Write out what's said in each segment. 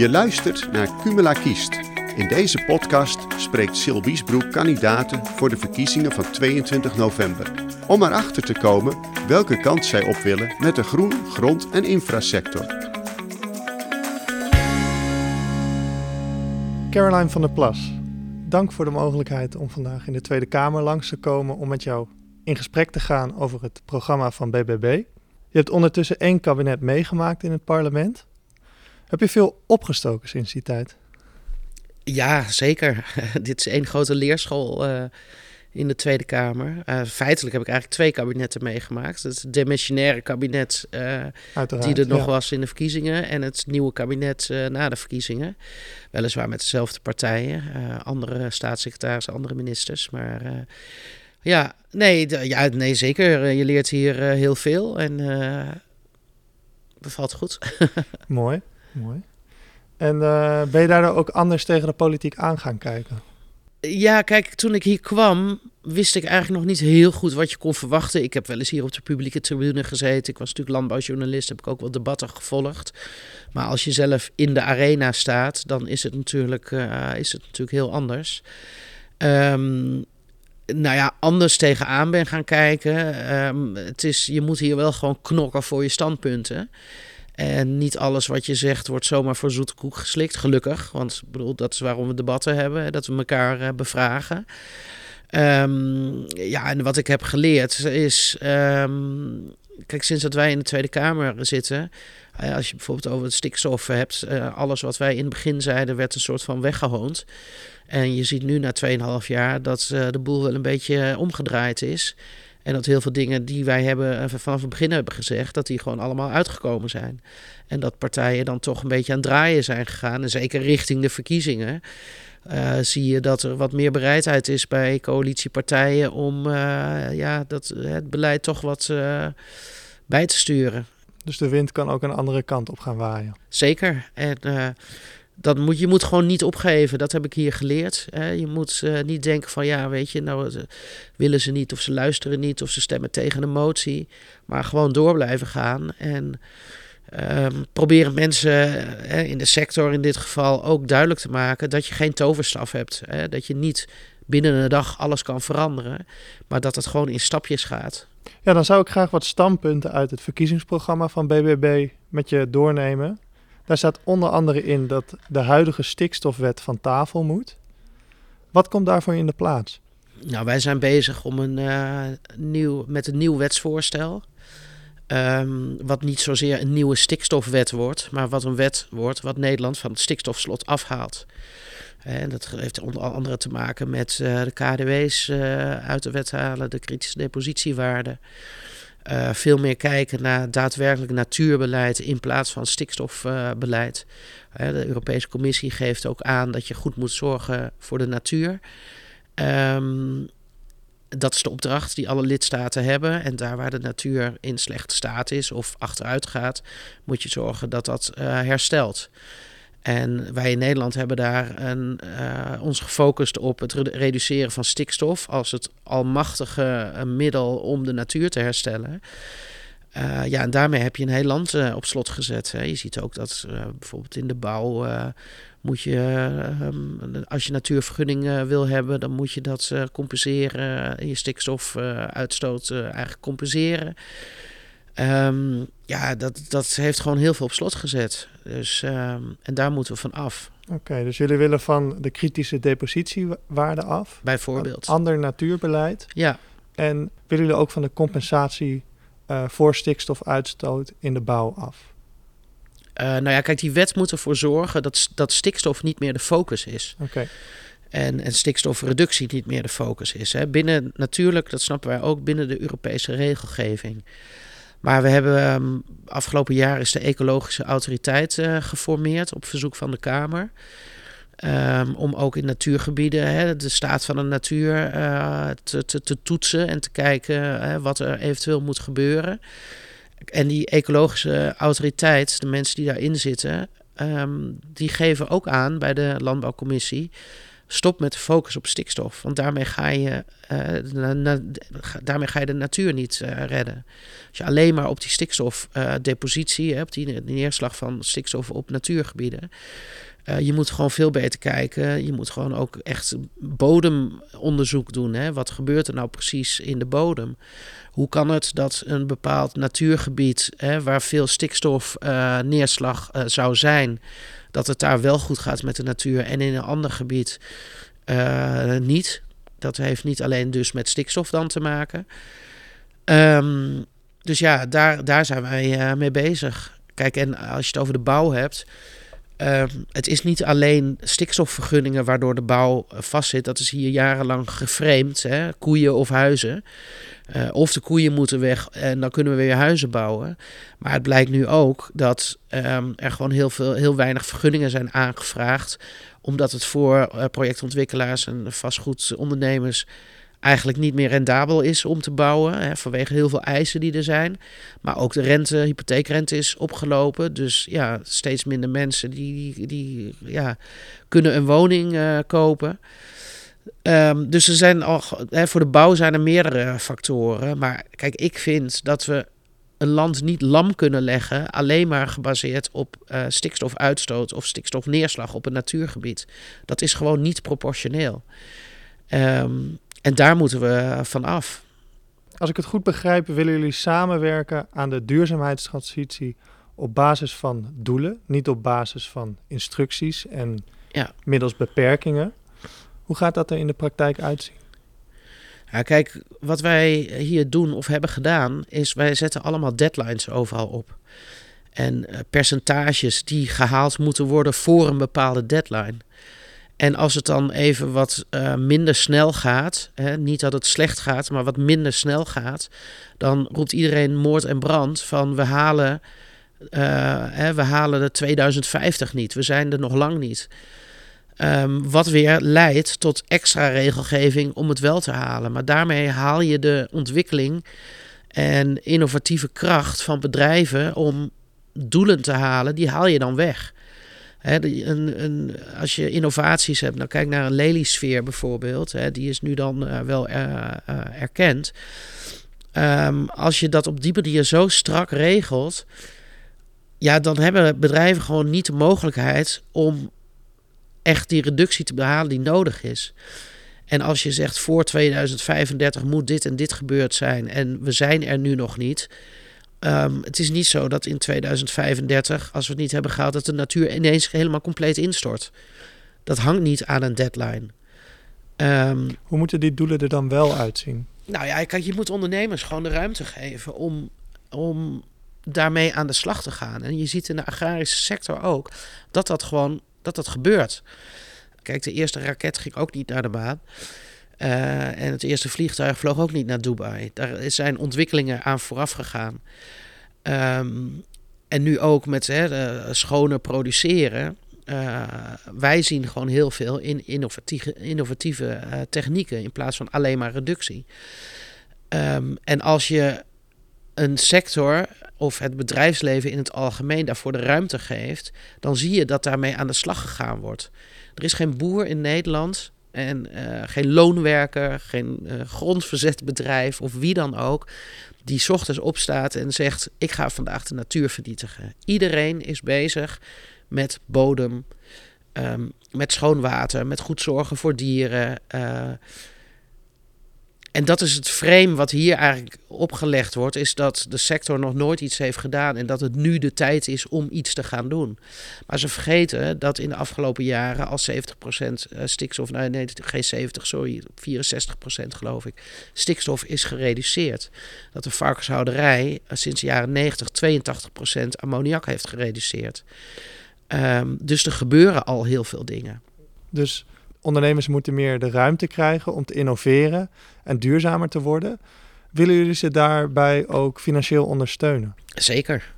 Je luistert naar Cumula Kiest. In deze podcast spreekt Sil Wiesbroek kandidaten voor de verkiezingen van 22 november. Om erachter te komen welke kant zij op willen met de groen, grond en infrasector. Caroline van der Plas, dank voor de mogelijkheid om vandaag in de Tweede Kamer langs te komen om met jou in gesprek te gaan over het programma van BBB. Je hebt ondertussen één kabinet meegemaakt in het parlement. Heb je veel opgestoken sinds die tijd? Ja, zeker. Dit is één grote leerschool uh, in de Tweede Kamer. Uh, feitelijk heb ik eigenlijk twee kabinetten meegemaakt. Het demissionaire kabinet uh, die er nog ja. was in de verkiezingen... en het nieuwe kabinet na de verkiezingen. Weliswaar met dezelfde partijen, andere staatssecretarissen, andere ministers. Maar ja, nee, ja, nee, zeker. Je leert hier heel veel en bevalt goed. Mooi. Mooi. En uh, ben je daar ook anders tegen de politiek aan gaan kijken? Ja, kijk, toen ik hier kwam, wist ik eigenlijk nog niet heel goed wat je kon verwachten. Ik heb wel eens hier op de publieke tribune gezeten. Ik was natuurlijk landbouwjournalist, heb ik ook wel debatten gevolgd. Maar als je zelf in de arena staat, dan is het natuurlijk, uh, is het natuurlijk heel anders. Um, nou ja, anders tegenaan ben gaan kijken. Um, het is, je moet hier wel gewoon knokken voor je standpunten. En niet alles wat je zegt wordt zomaar voor zoete koek geslikt, gelukkig. Want bedoel, dat is waarom we debatten hebben, dat we elkaar uh, bevragen. Um, ja, en wat ik heb geleerd is. Um, kijk, sinds dat wij in de Tweede Kamer zitten. Uh, als je bijvoorbeeld over het stikstof hebt. Uh, alles wat wij in het begin zeiden, werd een soort van weggehoond. En je ziet nu na 2,5 jaar dat de boel wel een beetje omgedraaid is. En dat heel veel dingen die wij hebben eh, vanaf het begin hebben gezegd, dat die gewoon allemaal uitgekomen zijn. En dat partijen dan toch een beetje aan het draaien zijn gegaan. En zeker richting de verkiezingen. Uh, zie je dat er wat meer bereidheid is bij coalitiepartijen om uh, ja, dat, het beleid toch wat uh, bij te sturen. Dus de wind kan ook een andere kant op gaan waaien. Zeker. En dat moet, je moet gewoon niet opgeven. Dat heb ik hier geleerd. Hè. Je moet uh, niet denken van ja, weet je, nou uh, willen ze niet of ze luisteren niet of ze stemmen tegen een motie. Maar gewoon door blijven gaan. En um, proberen mensen in de sector in dit geval ook duidelijk te maken dat je geen toverstaf hebt. Hè. Dat je niet binnen een dag alles kan veranderen. Maar dat het gewoon in stapjes gaat. Ja, dan zou ik graag wat standpunten uit het verkiezingsprogramma van BBB met je doornemen. Daar staat onder andere in dat de huidige stikstofwet van tafel moet. Wat komt daarvoor in de plaats? Nou, wij zijn bezig om een, uh, nieuw, met een nieuw wetsvoorstel. Um, wat niet zozeer een nieuwe stikstofwet wordt, maar wat een wet wordt wat Nederland van het stikstofslot afhaalt. En dat heeft onder andere te maken met uh, de KDW's eh, uit de wet halen, de kritische depositiewaarde. Uh, veel meer kijken naar daadwerkelijk natuurbeleid in plaats van stikstofbeleid. De Europese Commissie geeft ook aan dat je goed moet zorgen voor de natuur. Um, dat is de opdracht die alle lidstaten hebben. En daar waar de natuur in slechte staat is of achteruit gaat, moet je zorgen dat dat uh, herstelt. En wij in Nederland hebben daar een, uh, ons gefocust op het reduceren van stikstof als het almachtige uh, middel om de natuur te herstellen. Uh, ja, en daarmee heb je een heel land op slot gezet. Je ziet ook dat bijvoorbeeld in de bouw moet je, um, als je natuurvergunning wil hebben, dan moet je dat compenseren, je stikstofuitstoot eigenlijk compenseren. Um, ja, dat, dat heeft gewoon heel veel op slot gezet. Dus, um, en daar moeten we van af. Oké, okay, dus jullie willen van de kritische depositiewaarde af? Bijvoorbeeld. Ander natuurbeleid? Ja. En willen jullie ook van de compensatie uh, voor stikstofuitstoot in de bouw af? Uh, nou ja, kijk, die wet moet ervoor zorgen dat, dat stikstof niet meer de focus is. Oké. Okay. En, en stikstofreductie niet meer de focus is. Hè. Binnen, natuurlijk, dat snappen wij ook, binnen de Europese regelgeving. Maar we hebben um, afgelopen jaar is de ecologische autoriteit uh, geformeerd op verzoek van de Kamer. Um, om ook in natuurgebieden hè, de staat van de natuur uh, te, te, te, toetsen en te kijken uh, wat er eventueel moet gebeuren. En die ecologische autoriteit, de mensen die daarin zitten, um, die geven ook aan bij de landbouwcommissie Stop met de focus op stikstof, want daarmee ga je, uh, daarmee ga je de natuur niet uh, redden. Als je alleen maar op die stikstofdepositie hebt, die, die neerslag van stikstof op natuurgebieden, je moet gewoon veel beter kijken. Je moet gewoon ook echt bodemonderzoek doen. Hè? Wat gebeurt er nou precies in de bodem? Hoe kan het dat een bepaald natuurgebied hè, waar veel stikstofneerslag zou zijn, dat het daar wel goed gaat met de natuur en in een ander gebied niet? Dat heeft niet alleen dus met stikstof dan te maken. Um, dus ja, daar, daar zijn wij mee bezig. Kijk, en als je het over de bouw hebt. Uh, het is niet alleen stikstofvergunningen waardoor de bouw vastzit. Dat is hier jarenlang geframed. Hè? Koeien of huizen. Uh, of de koeien moeten weg en dan kunnen we weer huizen bouwen. Maar het blijkt nu ook dat um, er gewoon heel, veel, heel weinig vergunningen zijn aangevraagd. Omdat het voor uh, projectontwikkelaars en vastgoedondernemers eigenlijk niet meer rendabel is om te bouwen. Hè, vanwege heel veel eisen die er zijn. Maar ook de rente, hypotheekrente is opgelopen. Dus ja, steeds minder mensen die, die, ja, kunnen een woning uh, kopen. Um, dus er zijn al, voor de bouw zijn er meerdere factoren. Maar kijk, ik vind dat we een land niet lam kunnen leggen, alleen maar gebaseerd op uh, stikstofuitstoot of stikstofneerslag op een natuurgebied. Dat is gewoon niet proportioneel. Um, en daar moeten we van af. Als ik het goed begrijp, willen jullie samenwerken aan de duurzaamheidstransitie op basis van doelen, niet op basis van instructies en ja. middels beperkingen. Hoe gaat dat er in de praktijk uitzien? Ja, kijk, wat wij hier doen of hebben gedaan, is wij zetten allemaal deadlines overal op. En uh, percentages die gehaald moeten worden voor een bepaalde deadline. En als het dan even wat uh, minder snel gaat, hè, niet dat het slecht gaat, maar wat minder snel gaat, dan roept iedereen moord en brand van we halen, uh, hè, we halen de 2050 niet, we zijn er nog lang niet. Um, wat weer leidt tot extra regelgeving om het wel te halen. Maar daarmee haal je de ontwikkeling en innovatieve kracht van bedrijven om doelen te halen, die haal je dan weg. Een, een, als je innovaties hebt, nou kijk naar een Lelysfeer bijvoorbeeld, die is nu dan uh, wel uh, uh, erkend. Um, als je dat op die manier zo strak regelt, ja, dan hebben bedrijven gewoon niet de mogelijkheid om echt die reductie te behalen die nodig is. En als je zegt voor 2035 moet dit en dit gebeurd zijn en we zijn er nu nog niet, Um, het is niet zo dat in 2035, als we het niet hebben gehaald, dat de natuur ineens helemaal compleet instort. Dat hangt niet aan een deadline. Um, Hoe moeten die doelen er dan wel uitzien? Nou ja, kijk, je moet ondernemers gewoon de ruimte geven om, om daarmee aan de slag te gaan. En je ziet in de agrarische sector ook dat dat gewoon dat dat gebeurt. Kijk, de eerste raket ging ook niet naar de maan. Uh, en het eerste vliegtuig vloog ook niet naar Dubai. Daar zijn ontwikkelingen aan vooraf gegaan. Um, en nu ook met hè, schoner produceren. Uh, wij zien gewoon heel veel in innovatieve, innovatieve uh, technieken in plaats van alleen maar reductie. Um, en als je een sector of het bedrijfsleven in het algemeen daarvoor de ruimte geeft, dan zie je dat daarmee aan de slag gegaan wordt. Er is geen boer in Nederland en uh, geen loonwerker, geen uh, grondverzetbedrijf of wie dan ook, die ochtends opstaat en zegt: Ik ga vandaag de natuur vernietigen. Iedereen is bezig met bodem, um, met schoon water, met goed zorgen voor dieren. Uh, en dat is het frame wat hier eigenlijk opgelegd wordt, is dat de sector nog nooit iets heeft gedaan en dat het nu de tijd is om iets te gaan doen. Maar ze vergeten dat in de afgelopen jaren al 70% eh, stikstof, nou, nee, geen 70, sorry, 64% geloof ik, stikstof is gereduceerd. Dat de varkenshouderij eh, sinds de jaren 90 82% ammoniak heeft gereduceerd. Um, dus er gebeuren al heel veel dingen. Dus ondernemers moeten meer de ruimte krijgen om te innoveren en duurzamer te worden. Willen jullie ze daarbij ook financieel ondersteunen? Zeker.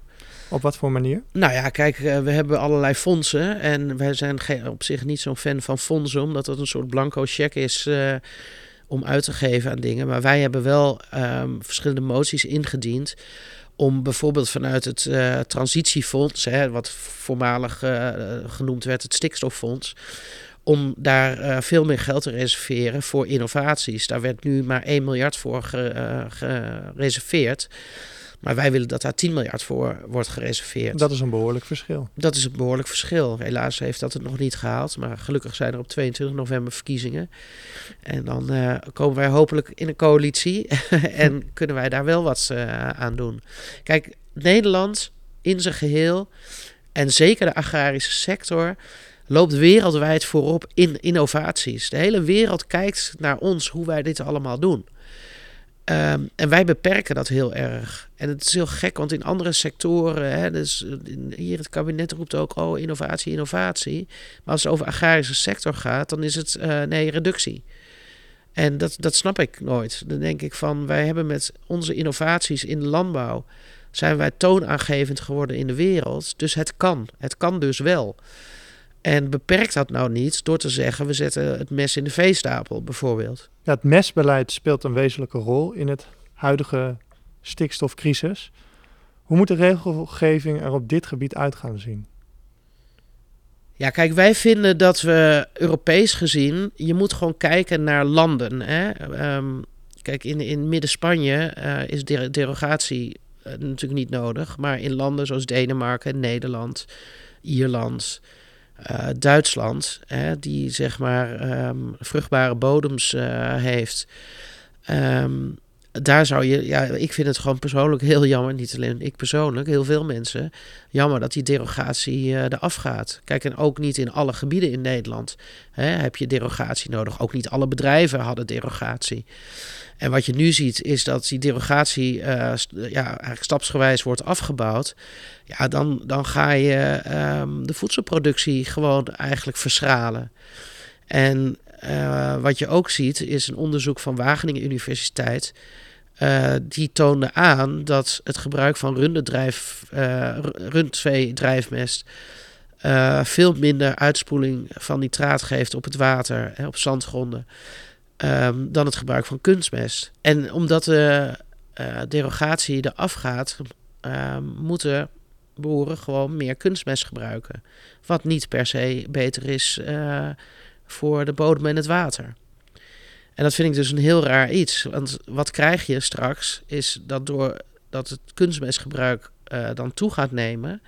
Op wat voor manier? Nou ja, kijk, eh, we hebben allerlei fondsen. En wij zijn op zich niet zo'n fan van fondsen, omdat het een soort blanco cheque is uh, om uit te geven aan dingen. Maar wij hebben wel um, verschillende moties ingediend om bijvoorbeeld vanuit het uh, transitiefonds, hè, wat voormalig uh, genoemd werd het stikstoffonds, om daar uh, veel meer geld te reserveren voor innovaties. Daar werd nu maar 1 miljard voor gereserveerd. Maar wij willen dat daar 10 miljard voor wordt gereserveerd. Dat is een behoorlijk verschil. Dat is een behoorlijk verschil. Helaas heeft dat het nog niet gehaald. Maar gelukkig zijn er op 22 november verkiezingen. En dan uh, komen wij hopelijk in een coalitie. en kunnen wij daar wel wat uh, aan doen. Kijk, Nederland in zijn geheel. En zeker de agrarische sector loopt wereldwijd voorop in innovaties. De hele wereld kijkt naar ons, hoe wij dit allemaal doen. Um, en wij beperken dat heel erg. En het is heel gek, want in andere sectoren, hè, dus hier het kabinet roept ook, oh, innovatie, innovatie. Maar als het over agrarische sector gaat, dan is het, uh, nee, reductie. En dat, dat snap ik nooit. Dan denk ik van, wij hebben met onze innovaties in landbouw, zijn wij toonaangevend geworden in de wereld. Dus het kan. Het kan dus wel. En beperkt dat nou niet door te zeggen, we zetten het mes in de veestapel bijvoorbeeld. Ja, het mesbeleid speelt een wezenlijke rol in het huidige stikstofcrisis. Hoe moet de regelgeving er op dit gebied uit gaan zien? Ja, kijk, wij vinden dat we Europees gezien, je moet gewoon kijken naar landen. Hè? Ehm, kijk, in, in Midden-Spanje uh, is derogatie uh, natuurlijk niet nodig. Maar in landen zoals Denemarken, Nederland, Ierland, uh, Duitsland, hè, die zeg maar um, vruchtbare bodems uh, heeft. Um, daar zou je, ja, ik vind het gewoon persoonlijk heel jammer, niet alleen ik persoonlijk, heel veel mensen, jammer dat die derogatie uh, eraf gaat. Kijk, en ook niet in alle gebieden in Nederland hè, heb je derogatie nodig. Ook niet alle bedrijven hadden derogatie. En wat je nu ziet is dat die derogatie uh, ja, eigenlijk stapsgewijs wordt afgebouwd. Ja, dan, dan ga je um, de voedselproductie gewoon eigenlijk verschralen. En uh, wat je ook ziet is een onderzoek van Wageningen Universiteit. Uh, die toonde aan dat het gebruik van rundedrijf, uh, rundveedrijfmest veel minder uitspoeling van nitraat geeft op het water, hè, op zandgronden. Um, dan het gebruik van kunstmest. En omdat de uh, derogatie eraf gaat, uh, moeten boeren gewoon meer kunstmest gebruiken. Wat niet per se beter is uh, voor de bodem en het water. En dat vind ik dus een heel raar iets. Want wat krijg je straks is dat doordat het kunstmestgebruik uh, dan toe gaat nemen,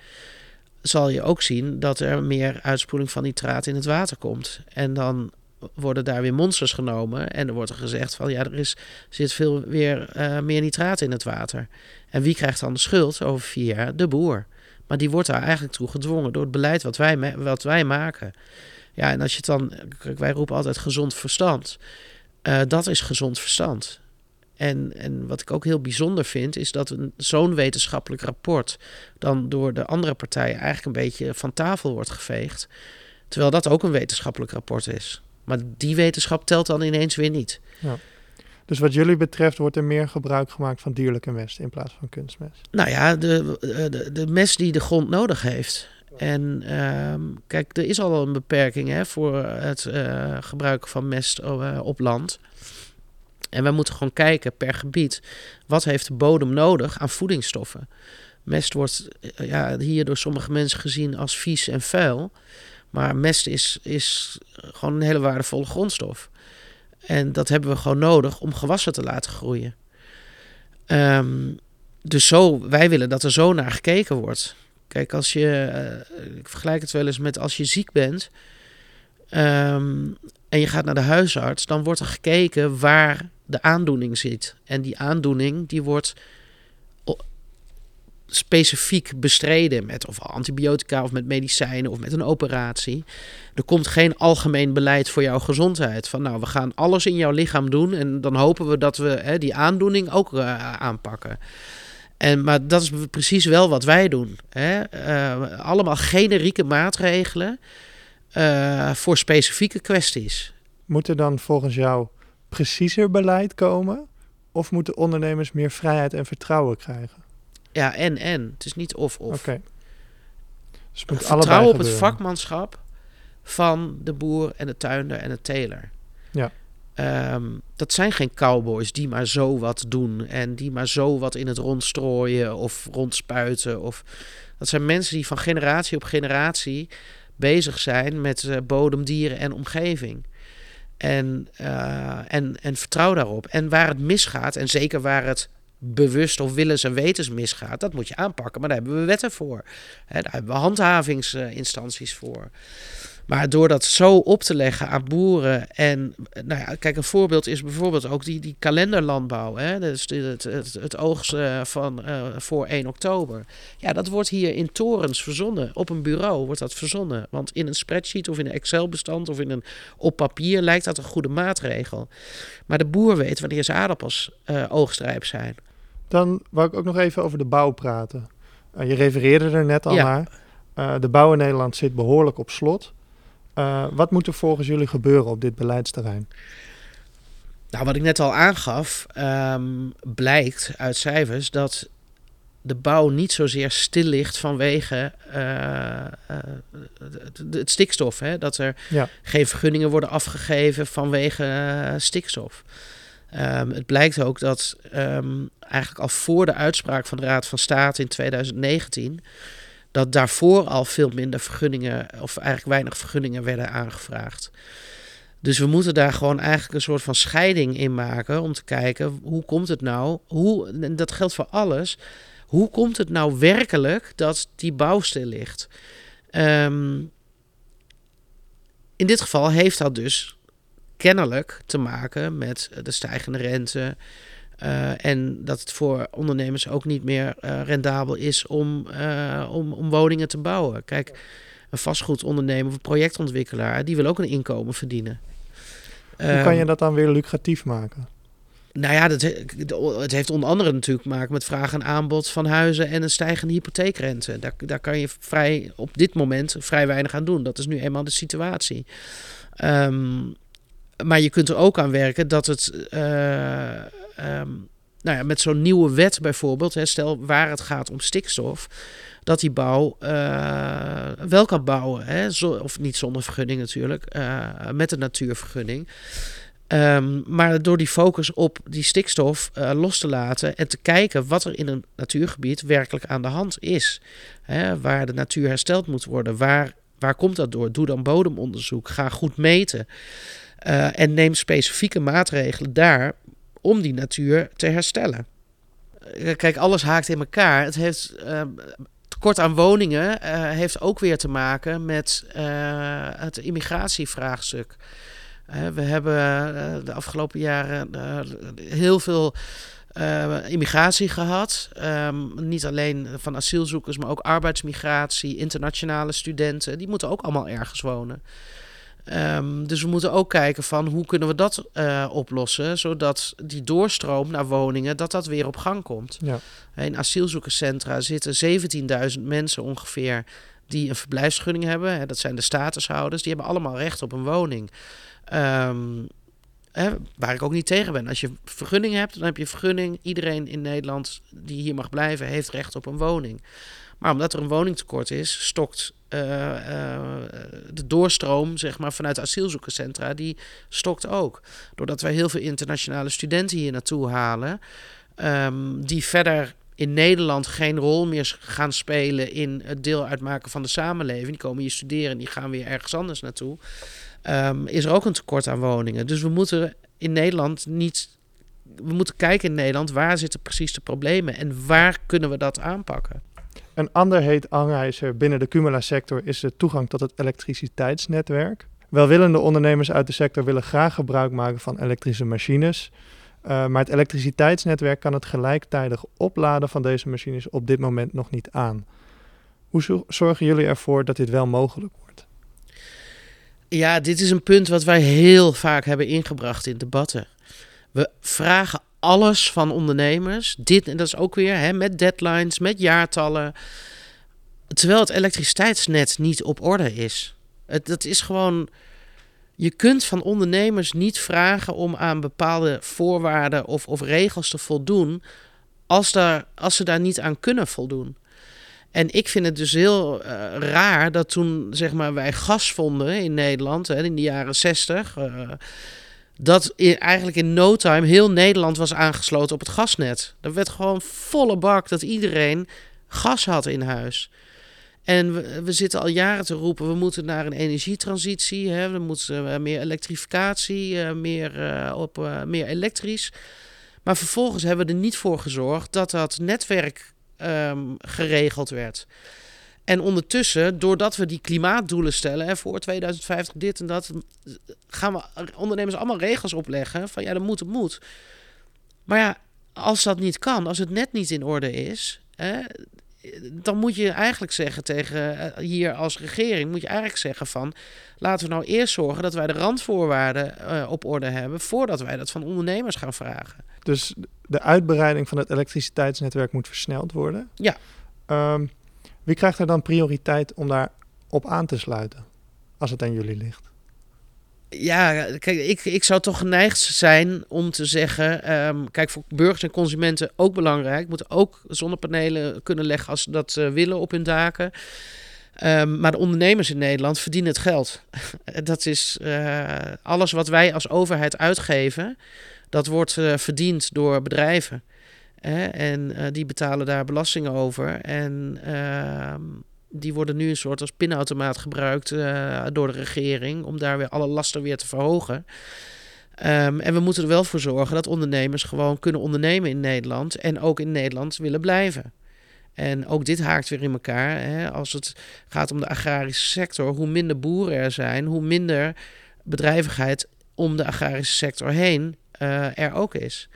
zal je ook zien dat er meer uitspoeling van nitraat in het water komt. En dan worden daar weer monsters genomen. En er wordt er gezegd van ja, er is, zit veel weer uh, meer nitraat in het water. En wie krijgt dan de schuld over vier jaar? De boer. Maar die wordt daar eigenlijk toe gedwongen door het beleid wat wij, wat wij maken. Ja, en als je het dan, wij roepen altijd gezond verstand. Uh, dat is gezond verstand. En, en wat ik ook heel bijzonder vind, is dat zo'n wetenschappelijk rapport dan door de andere partijen eigenlijk een beetje van tafel wordt geveegd. Terwijl dat ook een wetenschappelijk rapport is. Maar die wetenschap telt dan ineens weer niet. Ja. Dus wat jullie betreft wordt er meer gebruik gemaakt van dierlijke mest in plaats van kunstmest? Nou ja, de, de, de mest die de grond nodig heeft. En uh, kijk, er is al een beperking hè, voor het uh, gebruik van mest uh, op land. En we moeten gewoon kijken per gebied, wat heeft de bodem nodig aan voedingsstoffen? Mest wordt uh, ja, hier door sommige mensen gezien als vies en vuil. Maar mest is, is gewoon een hele waardevolle grondstof. En dat hebben we gewoon nodig om gewassen te laten groeien. Um, dus zo, wij willen dat er zo naar gekeken wordt. Kijk, als je, uh, ik vergelijk het wel eens met als je ziek bent um, en je gaat naar de huisarts, dan wordt er gekeken waar de aandoening zit. En die aandoening die wordt specifiek bestreden met of antibiotica of met medicijnen of met een operatie. Er komt geen algemeen beleid voor jouw gezondheid. Van nou, we gaan alles in jouw lichaam doen en dan hopen we dat we hè, die aandoening ook uh, aanpakken. En, maar dat is precies wel wat wij doen. Hè? Uh, allemaal generieke maatregelen uh, voor specifieke kwesties. Moet er dan volgens jou preciezer beleid komen? Of moeten ondernemers meer vrijheid en vertrouwen krijgen? Ja, en en. Het is niet of of. Oké. Okay. Dus Vertrouwen op het vakmanschap van de boer en de tuinder en de teler. Ja. Um, dat zijn geen cowboys die maar zo wat doen en die maar zo wat in het rond strooien of rondspuiten. Of... Dat zijn mensen die van generatie op generatie bezig zijn met uh, bodem, dieren en omgeving. En, uh, en, en vertrouw daarop. En waar het misgaat, en zeker waar het bewust of willens en wetens misgaat, dat moet je aanpakken. Maar daar hebben we wetten voor. Hè, daar hebben we handhavingsinstanties voor. Maar door dat zo op te leggen aan boeren en, nou ja, kijk, een voorbeeld is bijvoorbeeld ook die, die kalenderlandbouw. Hè? Dus het, het, het oogsten van uh, voor 1 oktober. Ja, dat wordt hier in torens verzonnen. Op een bureau wordt dat verzonnen. Want in een spreadsheet of in een Excel-bestand of in een, op papier lijkt dat een goede maatregel. Maar de boer weet wanneer zijn aardappels uh, oogstrijp zijn. Dan wou ik ook nog even over de bouw praten. Uh, je refereerde er net al ja. naar. de bouw in Nederland zit behoorlijk op slot. Uh, wat moet er volgens jullie gebeuren op dit beleidsterrein? Nou, wat ik net al aangaf, um, blijkt uit cijfers dat de bouw niet zozeer stil ligt vanwege uh, uh, het, stikstof. Hè? Dat er ja. geen vergunningen worden afgegeven vanwege stikstof. Um, het blijkt ook dat um, eigenlijk al voor de uitspraak van de Raad van State in 2019 dat daarvoor al veel minder vergunningen, of eigenlijk weinig vergunningen werden aangevraagd. Dus we moeten daar gewoon eigenlijk een soort van scheiding in maken om te kijken hoe komt het nou, hoe, en dat geldt voor alles, hoe komt het nou werkelijk dat die bouw stil ligt? Um, in dit geval heeft dat dus kennelijk te maken met de stijgende rente, uh, en dat het voor ondernemers ook niet meer uh, rendabel is om, uh, om, om woningen te bouwen. Kijk, een vastgoedondernemer of een projectontwikkelaar, die wil ook een inkomen verdienen. Hoe kan je dat dan weer lucratief maken? Nou ja, dat, het heeft onder andere natuurlijk te maken met vraag en aanbod van huizen en een stijgende hypotheekrente. Daar, daar kan je vrij, op dit moment vrij weinig aan doen. Dat is nu eenmaal de situatie. Um, maar je kunt er ook aan werken dat het um, nou ja, met zo'n nieuwe wet bijvoorbeeld, hè, stel waar het gaat om stikstof, dat die bouw uh, wel kan bouwen. Hè, zo, of niet zonder vergunning natuurlijk, uh, met een natuurvergunning. Um, maar door die focus op die stikstof uh, los te laten en te kijken wat er in een natuurgebied werkelijk aan de hand is. Hè, waar de natuur hersteld moet worden. Waar, waar komt dat door? Doe dan bodemonderzoek. Ga goed meten. En neem specifieke maatregelen daar om die natuur te herstellen. Eh, kijk, alles haakt in elkaar. Het heeft uh, tekort aan woningen uh, heeft ook weer te maken met uh, het immigratievraagstuk. we hebben de afgelopen jaren heel veel immigratie gehad. Um, niet alleen van asielzoekers, maar ook arbeidsmigratie, internationale studenten. Die moeten ook allemaal ergens wonen. Um, dus we moeten ook kijken van hoe kunnen we dat uh, oplossen, zodat die doorstroom naar woningen, dat dat weer op gang komt. Ja. In asielzoekerscentra zitten 17.000 mensen ongeveer die een verblijfsvergunning hebben. Hè, dat zijn de statushouders, die hebben allemaal recht op een woning. Um, hè, waar ik ook niet tegen ben. Als je vergunning hebt, dan heb je vergunning. Iedereen in Nederland die hier mag blijven, heeft recht op een woning. Maar omdat er een woningtekort is, stokt uh, uh, de doorstroom zeg maar, vanuit asielzoekerscentra, die stokt ook. Doordat wij heel veel internationale studenten hier naartoe halen, um, die verder in Nederland geen rol meer gaan spelen in het deel uitmaken van de samenleving. Die komen hier studeren en die gaan weer ergens anders naartoe. Um, is er ook een tekort aan woningen. Dus we moeten in Nederland niet. We moeten kijken in Nederland waar zitten precies de problemen en waar kunnen we dat aanpakken. Een ander heet angijzer binnen de Cumula-sector is de toegang tot het elektriciteitsnetwerk. Welwillende ondernemers uit de sector willen graag gebruik maken van elektrische machines. Uh, maar het elektriciteitsnetwerk kan het gelijktijdig opladen van deze machines op dit moment nog niet aan. Hoe zorgen jullie ervoor dat dit wel mogelijk wordt? Ja, dit is een punt wat wij heel vaak hebben ingebracht in debatten. We vragen alles van ondernemers. Dit en dat is ook weer hè, met deadlines, met jaartallen. Terwijl het elektriciteitsnet niet op orde is. Het, dat is gewoon. Je kunt van ondernemers niet vragen om aan bepaalde voorwaarden of, of regels te voldoen. Als, daar, als ze daar niet aan kunnen voldoen. En ik vind het dus heel uh, raar dat toen zeg maar, wij gas vonden in Nederland hè, in de jaren 60. Uh, dat eigenlijk in no time heel Nederland was aangesloten op het gasnet. Er werd gewoon volle bak dat iedereen gas had in huis. En we, zitten al jaren te roepen, we moeten naar een energietransitie. Hè? We moeten uh, meer elektrificatie, uh, meer, uh, op, meer elektrisch. Maar vervolgens hebben we er niet voor gezorgd dat dat netwerk um, geregeld werd. En ondertussen, doordat we die klimaatdoelen stellen, hè, voor 2050 dit en dat, gaan we ondernemers allemaal regels opleggen van ja, dat moet, het moet. Maar ja, als dat niet kan, als het net niet in orde is, hè, dan moet je eigenlijk zeggen tegen eh, hier als regering, moet je eigenlijk zeggen van laten we nou eerst zorgen dat wij de randvoorwaarden uh, op orde hebben voordat wij dat van ondernemers gaan vragen. Dus de uitbreiding van het elektriciteitsnetwerk moet versneld worden. Ja. Um, wie krijgt er dan prioriteit om daar op aan te sluiten, als het aan jullie ligt? Ja, kijk, ik, ik zou toch geneigd zijn om te zeggen: um, kijk, voor burgers en consumenten ook belangrijk. Moeten ook zonnepanelen kunnen leggen als ze dat uh, willen op hun daken. Um, maar de ondernemers in Nederland verdienen het geld. dat is uh, alles wat wij als overheid uitgeven, dat wordt uh, verdiend door bedrijven. Hè? En uh, die betalen daar belasting over. En uh, die worden nu een soort als pinautomaat gebruikt uh, door de regering om daar weer alle lasten weer te verhogen. Um, en we moeten er wel voor zorgen dat ondernemers gewoon kunnen ondernemen in Nederland en ook in Nederland willen blijven. En ook dit haakt weer in elkaar. Hè? Als het gaat om de agrarische sector, hoe minder boeren er zijn, hoe minder bedrijvigheid om de agrarische sector heen uh, er ook is.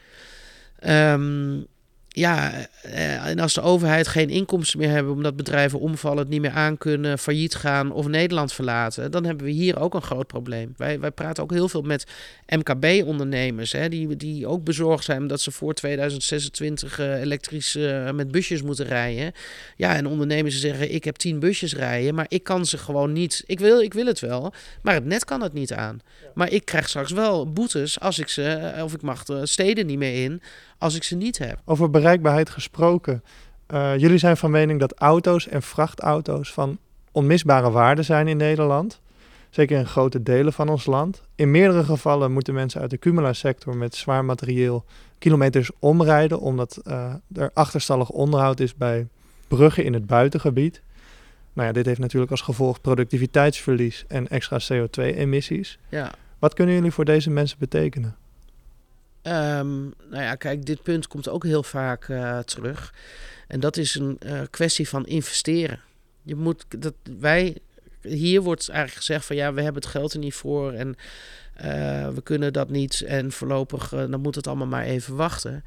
Um, ja, eh, en als de overheid geen inkomsten meer hebben omdat bedrijven omvallen, het niet meer aankunnen, failliet gaan of Nederland verlaten, dan hebben we hier ook een groot probleem. Wij, wij praten ook heel veel met MKB-ondernemers, die, die ook bezorgd zijn dat ze voor 2026 uh, elektrisch uh, met busjes moeten rijden. Ja, en ondernemers zeggen: Ik heb tien busjes rijden, maar ik kan ze gewoon niet. Ik wil, ik wil het wel, maar het net kan het niet aan. Maar ik krijg straks wel boetes als ik ze, eh, of ik mag de steden niet meer in als ik ze niet heb. Over bereikbaarheid gesproken. Uh, jullie zijn van mening dat auto's en vrachtauto's van onmisbare waarde zijn in Nederland. Zeker in grote delen van ons land. In meerdere gevallen moeten mensen uit de Cumula-sector met zwaar materieel kilometers omrijden, omdat uh, er achterstallig onderhoud is bij bruggen in het buitengebied. Nou ja, dit heeft natuurlijk als gevolg productiviteitsverlies en extra CO2-emissies. Ja. Wat kunnen jullie voor deze mensen betekenen? Um, nou ja, kijk, dit punt komt ook heel vaak uh, terug. En dat is een uh, kwestie van investeren. Je moet dat wij hier wordt eigenlijk gezegd van ja, we hebben het geld er niet voor en uh, we kunnen dat niet en voorlopig dan moet het allemaal maar even wachten.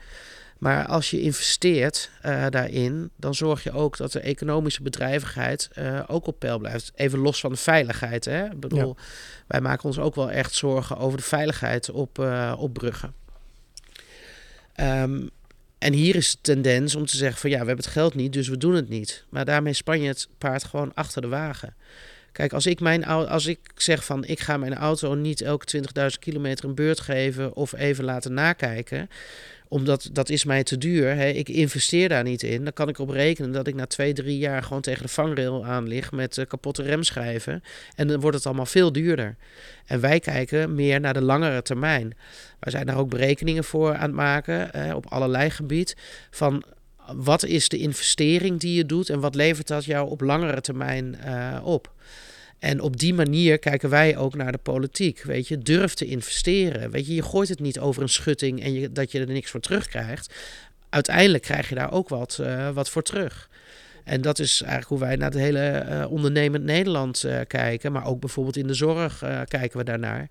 Maar als je investeert uh, daarin, dan zorg je ook dat de economische bedrijvigheid uh, ook op peil blijft. Even los van de veiligheid. Hè? Ik bedoel, ja. wij maken ons ook wel echt zorgen over de veiligheid op, uh, op bruggen. Um, en hier is de tendens om te zeggen van ja, we hebben het geld niet, dus we doen het niet. Maar daarmee span je het paard gewoon achter de wagen. Kijk, als ik, mijn, als ik zeg van ik ga mijn auto niet elke 20.000 kilometer een beurt geven of even laten nakijken, omdat dat is mij te duur. Hè. Ik investeer daar niet in. Dan kan ik op rekenen dat ik na twee, drie jaar gewoon tegen de vangrail aan lig met uh, kapotte remschijven. En dan wordt het allemaal veel duurder. En wij kijken meer naar de langere termijn. Wij zijn daar ook berekeningen voor aan het maken eh, op allerlei gebied. Van wat is de investering die je doet en wat levert dat jou op langere termijn uh, op? En op die manier kijken wij ook naar de politiek. Weet je, durf te investeren. Weet je, je gooit het niet over een schutting en je, dat je er niks voor terugkrijgt. Uiteindelijk krijg je daar ook wat, uh, wat voor terug. En dat is eigenlijk hoe wij naar het hele uh, ondernemend Nederland uh, kijken. Maar ook bijvoorbeeld in de zorg kijken we daarnaar.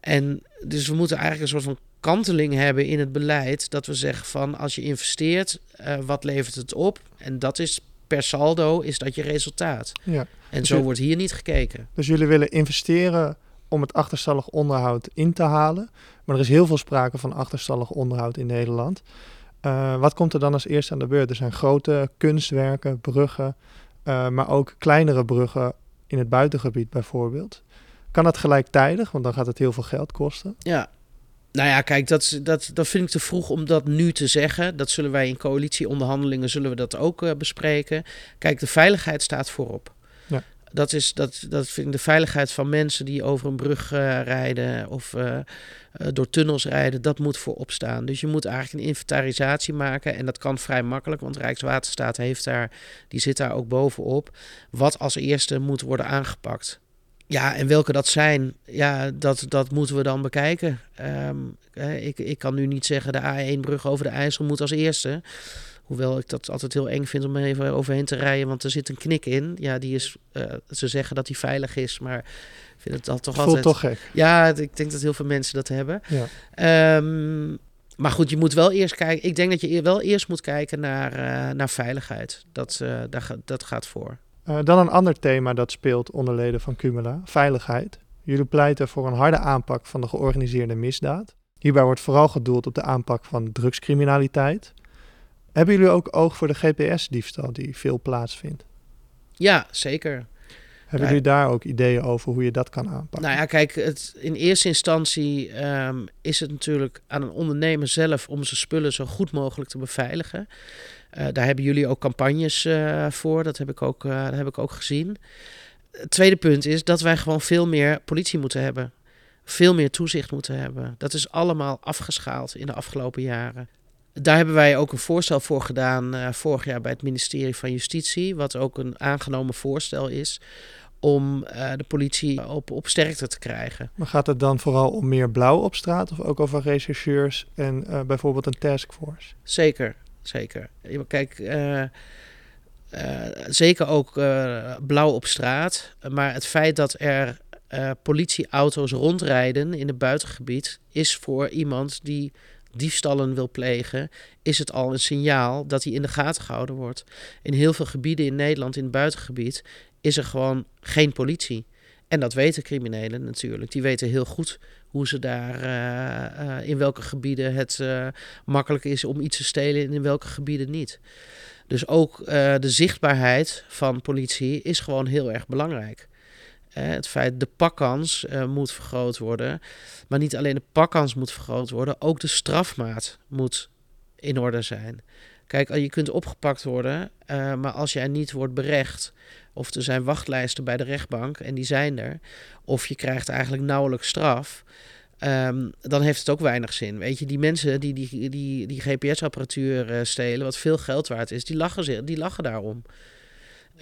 En dus we moeten eigenlijk een soort van kanteling hebben in het beleid. Dat we zeggen van als je investeert, wat levert het op? En dat is per saldo is dat je resultaat. Ja. En dus zo je, wordt hier niet gekeken. Dus jullie willen investeren om het achterstallig onderhoud in te halen. Maar er is heel veel sprake van achterstallig onderhoud in Nederland. Uh, wat komt er dan als eerste aan de beurt? Er zijn grote kunstwerken, bruggen, uh, maar ook kleinere bruggen in het buitengebied bijvoorbeeld. Kan dat gelijktijdig? Want dan gaat het heel veel geld kosten. Ja, nou ja, kijk, dat, dat, dat vind ik te vroeg om dat nu te zeggen. Dat zullen wij in coalitieonderhandelingen zullen we dat ook uh, bespreken. Kijk, de veiligheid staat voorop. Ja. Dat, is, dat, dat vind ik de veiligheid van mensen die over een brug uh, rijden of uh, door tunnels rijden, dat moet voorop staan. Dus je moet eigenlijk een inventarisatie maken en dat kan vrij makkelijk, want Rijkswaterstaat heeft daar, die zit daar ook bovenop. Wat als eerste moet worden aangepakt. Ja, en welke dat zijn, ja, dat, dat moeten we dan bekijken. Um, ik, ik kan nu niet zeggen de A1-brug over de IJssel moet als eerste. Hoewel ik dat altijd heel eng vind om even overheen te rijden, want er zit een knik in. Ja, die is, uh, ze zeggen dat die veilig is, maar ik vind het dan toch Voelt altijd... toch gek. Ja, ik denk dat heel veel mensen dat hebben. Ja. Um, maar goed, je moet wel eerst kijken. Ik denk dat je wel eerst moet kijken naar, uh, naar veiligheid. Dat, uh, daar, dat gaat voor. Uh, dan een ander thema dat speelt onder leden van Cumula: veiligheid. Jullie pleiten voor een harde aanpak van de georganiseerde misdaad. Hierbij wordt vooral gedoeld op de aanpak van drugscriminaliteit. Hebben jullie ook oog voor de GPS-diefstal die veel plaatsvindt? Ja, zeker. Hebben jullie daar ook ideeën over hoe je dat kan aanpakken? Nou ja, kijk, het, in eerste instantie um, is het natuurlijk aan een ondernemer zelf om zijn spullen zo goed mogelijk te beveiligen. Uh, daar hebben jullie ook campagnes uh, voor, dat heb ik ook, dat heb ik ook gezien. Het tweede punt is dat wij gewoon veel meer politie moeten hebben. Veel meer toezicht moeten hebben. Dat is allemaal afgeschaald in de afgelopen jaren. Daar hebben wij ook een voorstel voor gedaan uh, vorig jaar bij het ministerie van Justitie, wat ook een aangenomen voorstel is om uh, de politie op, op sterkte te krijgen. Maar gaat het dan vooral om meer blauw op straat of ook over rechercheurs en uh, bijvoorbeeld een taskforce? Zeker, zeker. Kijk, zeker ook blauw op straat, maar het feit dat er politieauto's rondrijden in het buitengebied is voor iemand die diefstallen wil plegen, is het al een signaal dat hij in de gaten gehouden wordt. In heel veel gebieden in Nederland, in het buitengebied, is er gewoon geen politie. En dat weten criminelen natuurlijk. Die weten heel goed hoe ze daar, uh, uh, in welke gebieden het uh, makkelijk is om iets te stelen en in welke gebieden niet. Dus ook de zichtbaarheid van politie is gewoon heel erg belangrijk. het feit de pakkans moet vergroot worden. Maar niet alleen de pakkans moet vergroot worden, ook de strafmaat moet in orde zijn. Kijk, je kunt opgepakt worden, maar als jij niet wordt berecht, of er zijn wachtlijsten bij de rechtbank en die zijn er, of je krijgt eigenlijk nauwelijks straf, um, dan heeft het ook weinig zin. Weet je, die mensen die die, die, die GPS-apparatuur uh, stelen, wat veel geld waard is, die lachen, die lachen daarom.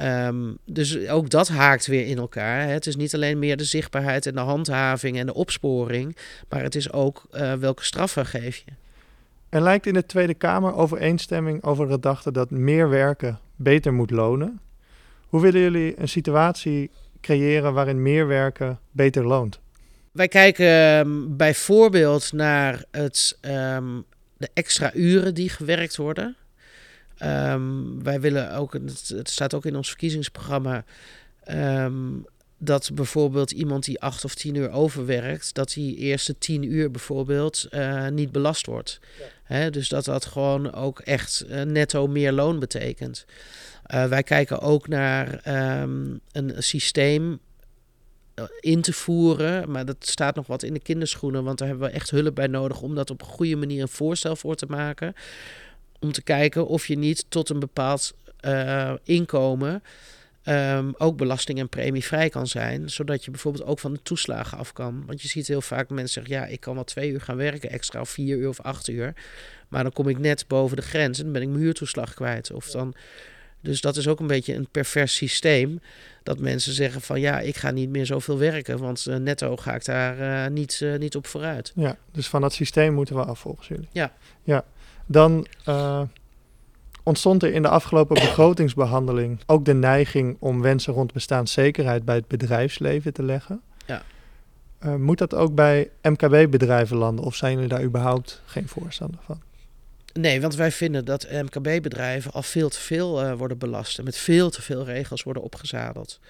Um, dus ook dat haakt weer in elkaar. Hè. Het is niet alleen meer de zichtbaarheid en de handhaving en de opsporing, maar het is ook uh, welke straffen geef je. Er lijkt in de Tweede Kamer overeenstemming over de gedachte dat meer werken beter moet lonen. Hoe willen jullie een situatie creëren waarin meer werken beter loont? Wij kijken um, bijvoorbeeld naar het, um, de extra uren die gewerkt worden. Um, wij willen ook, het staat ook in ons verkiezingsprogramma, um, dat bijvoorbeeld iemand die acht of tien uur overwerkt, dat die eerste tien uur bijvoorbeeld uh, niet belast wordt. Ja. Dus dat dat gewoon ook echt uh, netto meer loon betekent. Uh, wij kijken ook naar um, een systeem in te voeren. Maar dat staat nog wat in de kinderschoenen. Want daar hebben we echt hulp bij nodig om dat op een goede manier een voorstel voor te maken om te kijken of je niet tot een bepaald uh, inkomen um, ook belasting en premie vrij kan zijn. Zodat je bijvoorbeeld ook van de toeslagen af kan. Want je ziet heel vaak mensen zeggen, ja, ik kan wel twee uur gaan werken extra, of vier uur of acht uur. Maar dan kom ik net boven de grens en dan ben ik mijn huurtoeslag kwijt. Of dan, dus dat is ook een beetje een pervers systeem. Dat mensen zeggen van ja, ik ga niet meer zoveel werken, want uh, netto ga ik daar uh, niet, uh, niet op vooruit. Ja, dus van dat systeem moeten we af volgens jullie. Ja. Ja, dan uh, ontstond er in de afgelopen begrotingsbehandeling ook de neiging om wensen rond bestaanszekerheid bij het bedrijfsleven te leggen. Ja. Moet dat ook bij MKB-bedrijven landen of zijn jullie daar überhaupt geen voorstander van? Nee, want wij vinden dat MKB-bedrijven al veel te veel uh, worden belast en met veel te veel regels worden opgezadeld.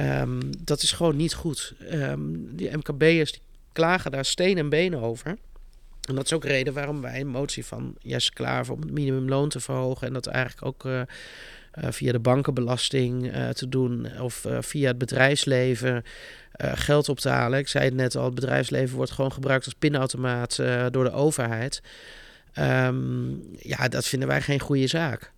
Um, dat is gewoon niet goed. Um, die MKB'ers klagen daar steen en been over. En dat is ook reden waarom wij een motie van Jesse Klaver om het minimumloon te verhogen. En dat eigenlijk ook uh, uh, via de bankenbelasting te doen of via het bedrijfsleven geld op te halen. Ik zei het net al, het bedrijfsleven wordt gewoon gebruikt als pinautomaat door de overheid. Um, ja, dat vinden wij geen goede zaak.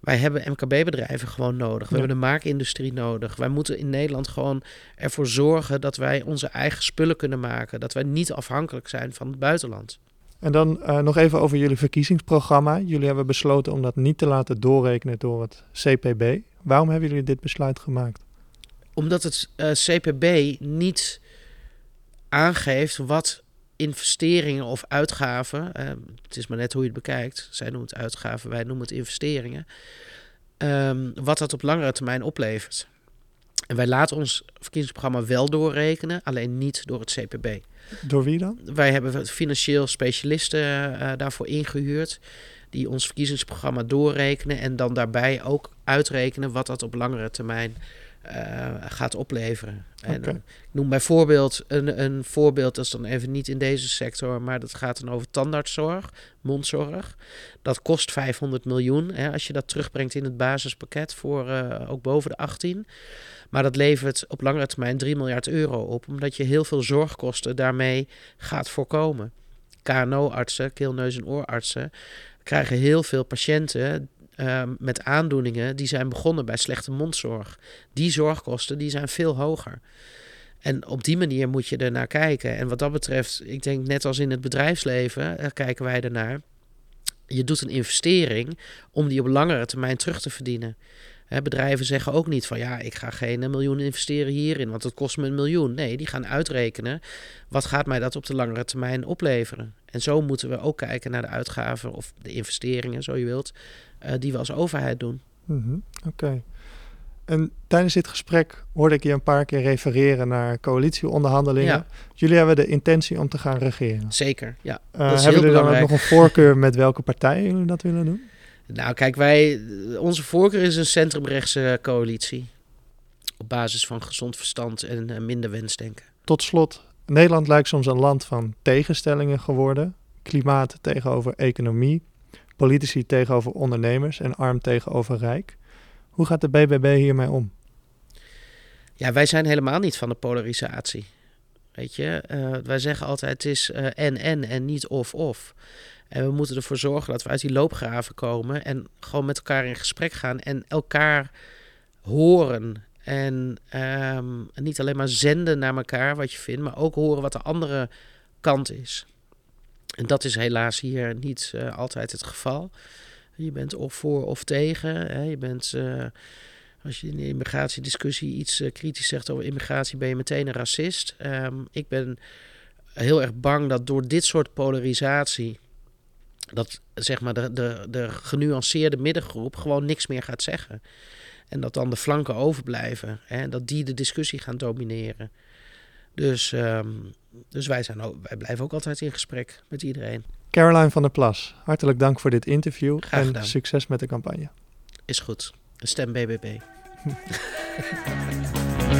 wij hebben MKB-bedrijven gewoon nodig. We hebben de maakindustrie nodig. Wij moeten in Nederland gewoon ervoor zorgen dat wij onze eigen spullen kunnen maken. Dat wij niet afhankelijk zijn van het buitenland. En dan uh, nog even over jullie verkiezingsprogramma. Jullie hebben besloten om dat niet te laten doorrekenen door het CPB. Waarom hebben jullie dit besluit gemaakt? Omdat het uh, eh, CPB niet aangeeft wat investeringen of uitgaven, uh, het is maar net hoe je het bekijkt, zij noemen het uitgaven, wij noemen het investeringen, um, wat dat op langere termijn oplevert. En wij laten ons verkiezingsprogramma wel doorrekenen, alleen niet door het CPB. Door wie dan? Wij hebben financieel specialisten uh, daarvoor ingehuurd. Die ons verkiezingsprogramma doorrekenen en dan daarbij ook uitrekenen wat dat op langere termijn gaat opleveren. En, ik noem bijvoorbeeld een, een voorbeeld, dat is dan even niet in deze sector, maar dat gaat dan over tandartszorg, mondzorg. Dat kost 500 miljoen hè, als je dat terugbrengt in het basispakket voor uh, ook boven de 18. Maar dat levert op langere termijn 3 miljard euro op, omdat je heel veel zorgkosten daarmee gaat voorkomen. KNO-artsen, keel, neus en oorartsen, krijgen heel veel patiënten uh, met aandoeningen die zijn begonnen bij slechte mondzorg. Die zorgkosten die zijn veel hoger. En op die manier moet je er naar kijken. En wat dat betreft, ik denk net als in het bedrijfsleven, uh, kijken wij ernaar. Je doet een investering om die op langere termijn terug te verdienen bedrijven zeggen ook niet van ja, ik ga geen miljoen investeren hierin, want het kost me een miljoen. Nee, die gaan uitrekenen wat gaat mij dat op de langere termijn opleveren. En zo moeten we ook kijken naar de uitgaven of de investeringen, zo je wilt, uh, die we als overheid doen. Mm Oké. En tijdens dit gesprek hoorde ik je een paar keer refereren naar coalitieonderhandelingen. Jullie hebben de intentie om te gaan regeren. Zeker, ja. Uh, hebben jullie dan ook nog een voorkeur met welke partijen jullie dat willen doen? Nou, kijk, wij, onze voorkeur is een centrumrechtse coalitie. Op basis van gezond verstand en uh, minder wensdenken. Tot slot, Nederland lijkt soms een land van tegenstellingen geworden. Klimaat tegenover economie, politici tegenover ondernemers en arm tegenover rijk. Hoe gaat de BBB hiermee om? Ja, wij zijn helemaal niet van de polarisatie. Weet je, uh, wij zeggen altijd het is uh, en en en niet of of. En we moeten ervoor zorgen dat we uit die loopgraven komen en gewoon met elkaar in gesprek gaan en elkaar horen. En um, niet alleen maar zenden naar elkaar wat je vindt, maar ook horen wat de andere kant is. En dat is helaas hier niet uh, altijd het geval. Je bent of voor of tegen. Hè. Je bent, uh, als je in de immigratiediscussie iets uh, kritisch zegt over immigratie, ben je meteen een racist. Um, ik ben heel erg bang dat door dit soort polarisatie dat zeg maar de, de, de genuanceerde middengroep gewoon niks meer gaat zeggen. En dat dan de flanken overblijven. En dat die de discussie gaan domineren. Dus, um, dus wij, zijn ook, wij blijven ook altijd in gesprek met iedereen. Caroline van der Plas, hartelijk dank voor dit interview. en succes met de campagne. Is goed. Stem BBB.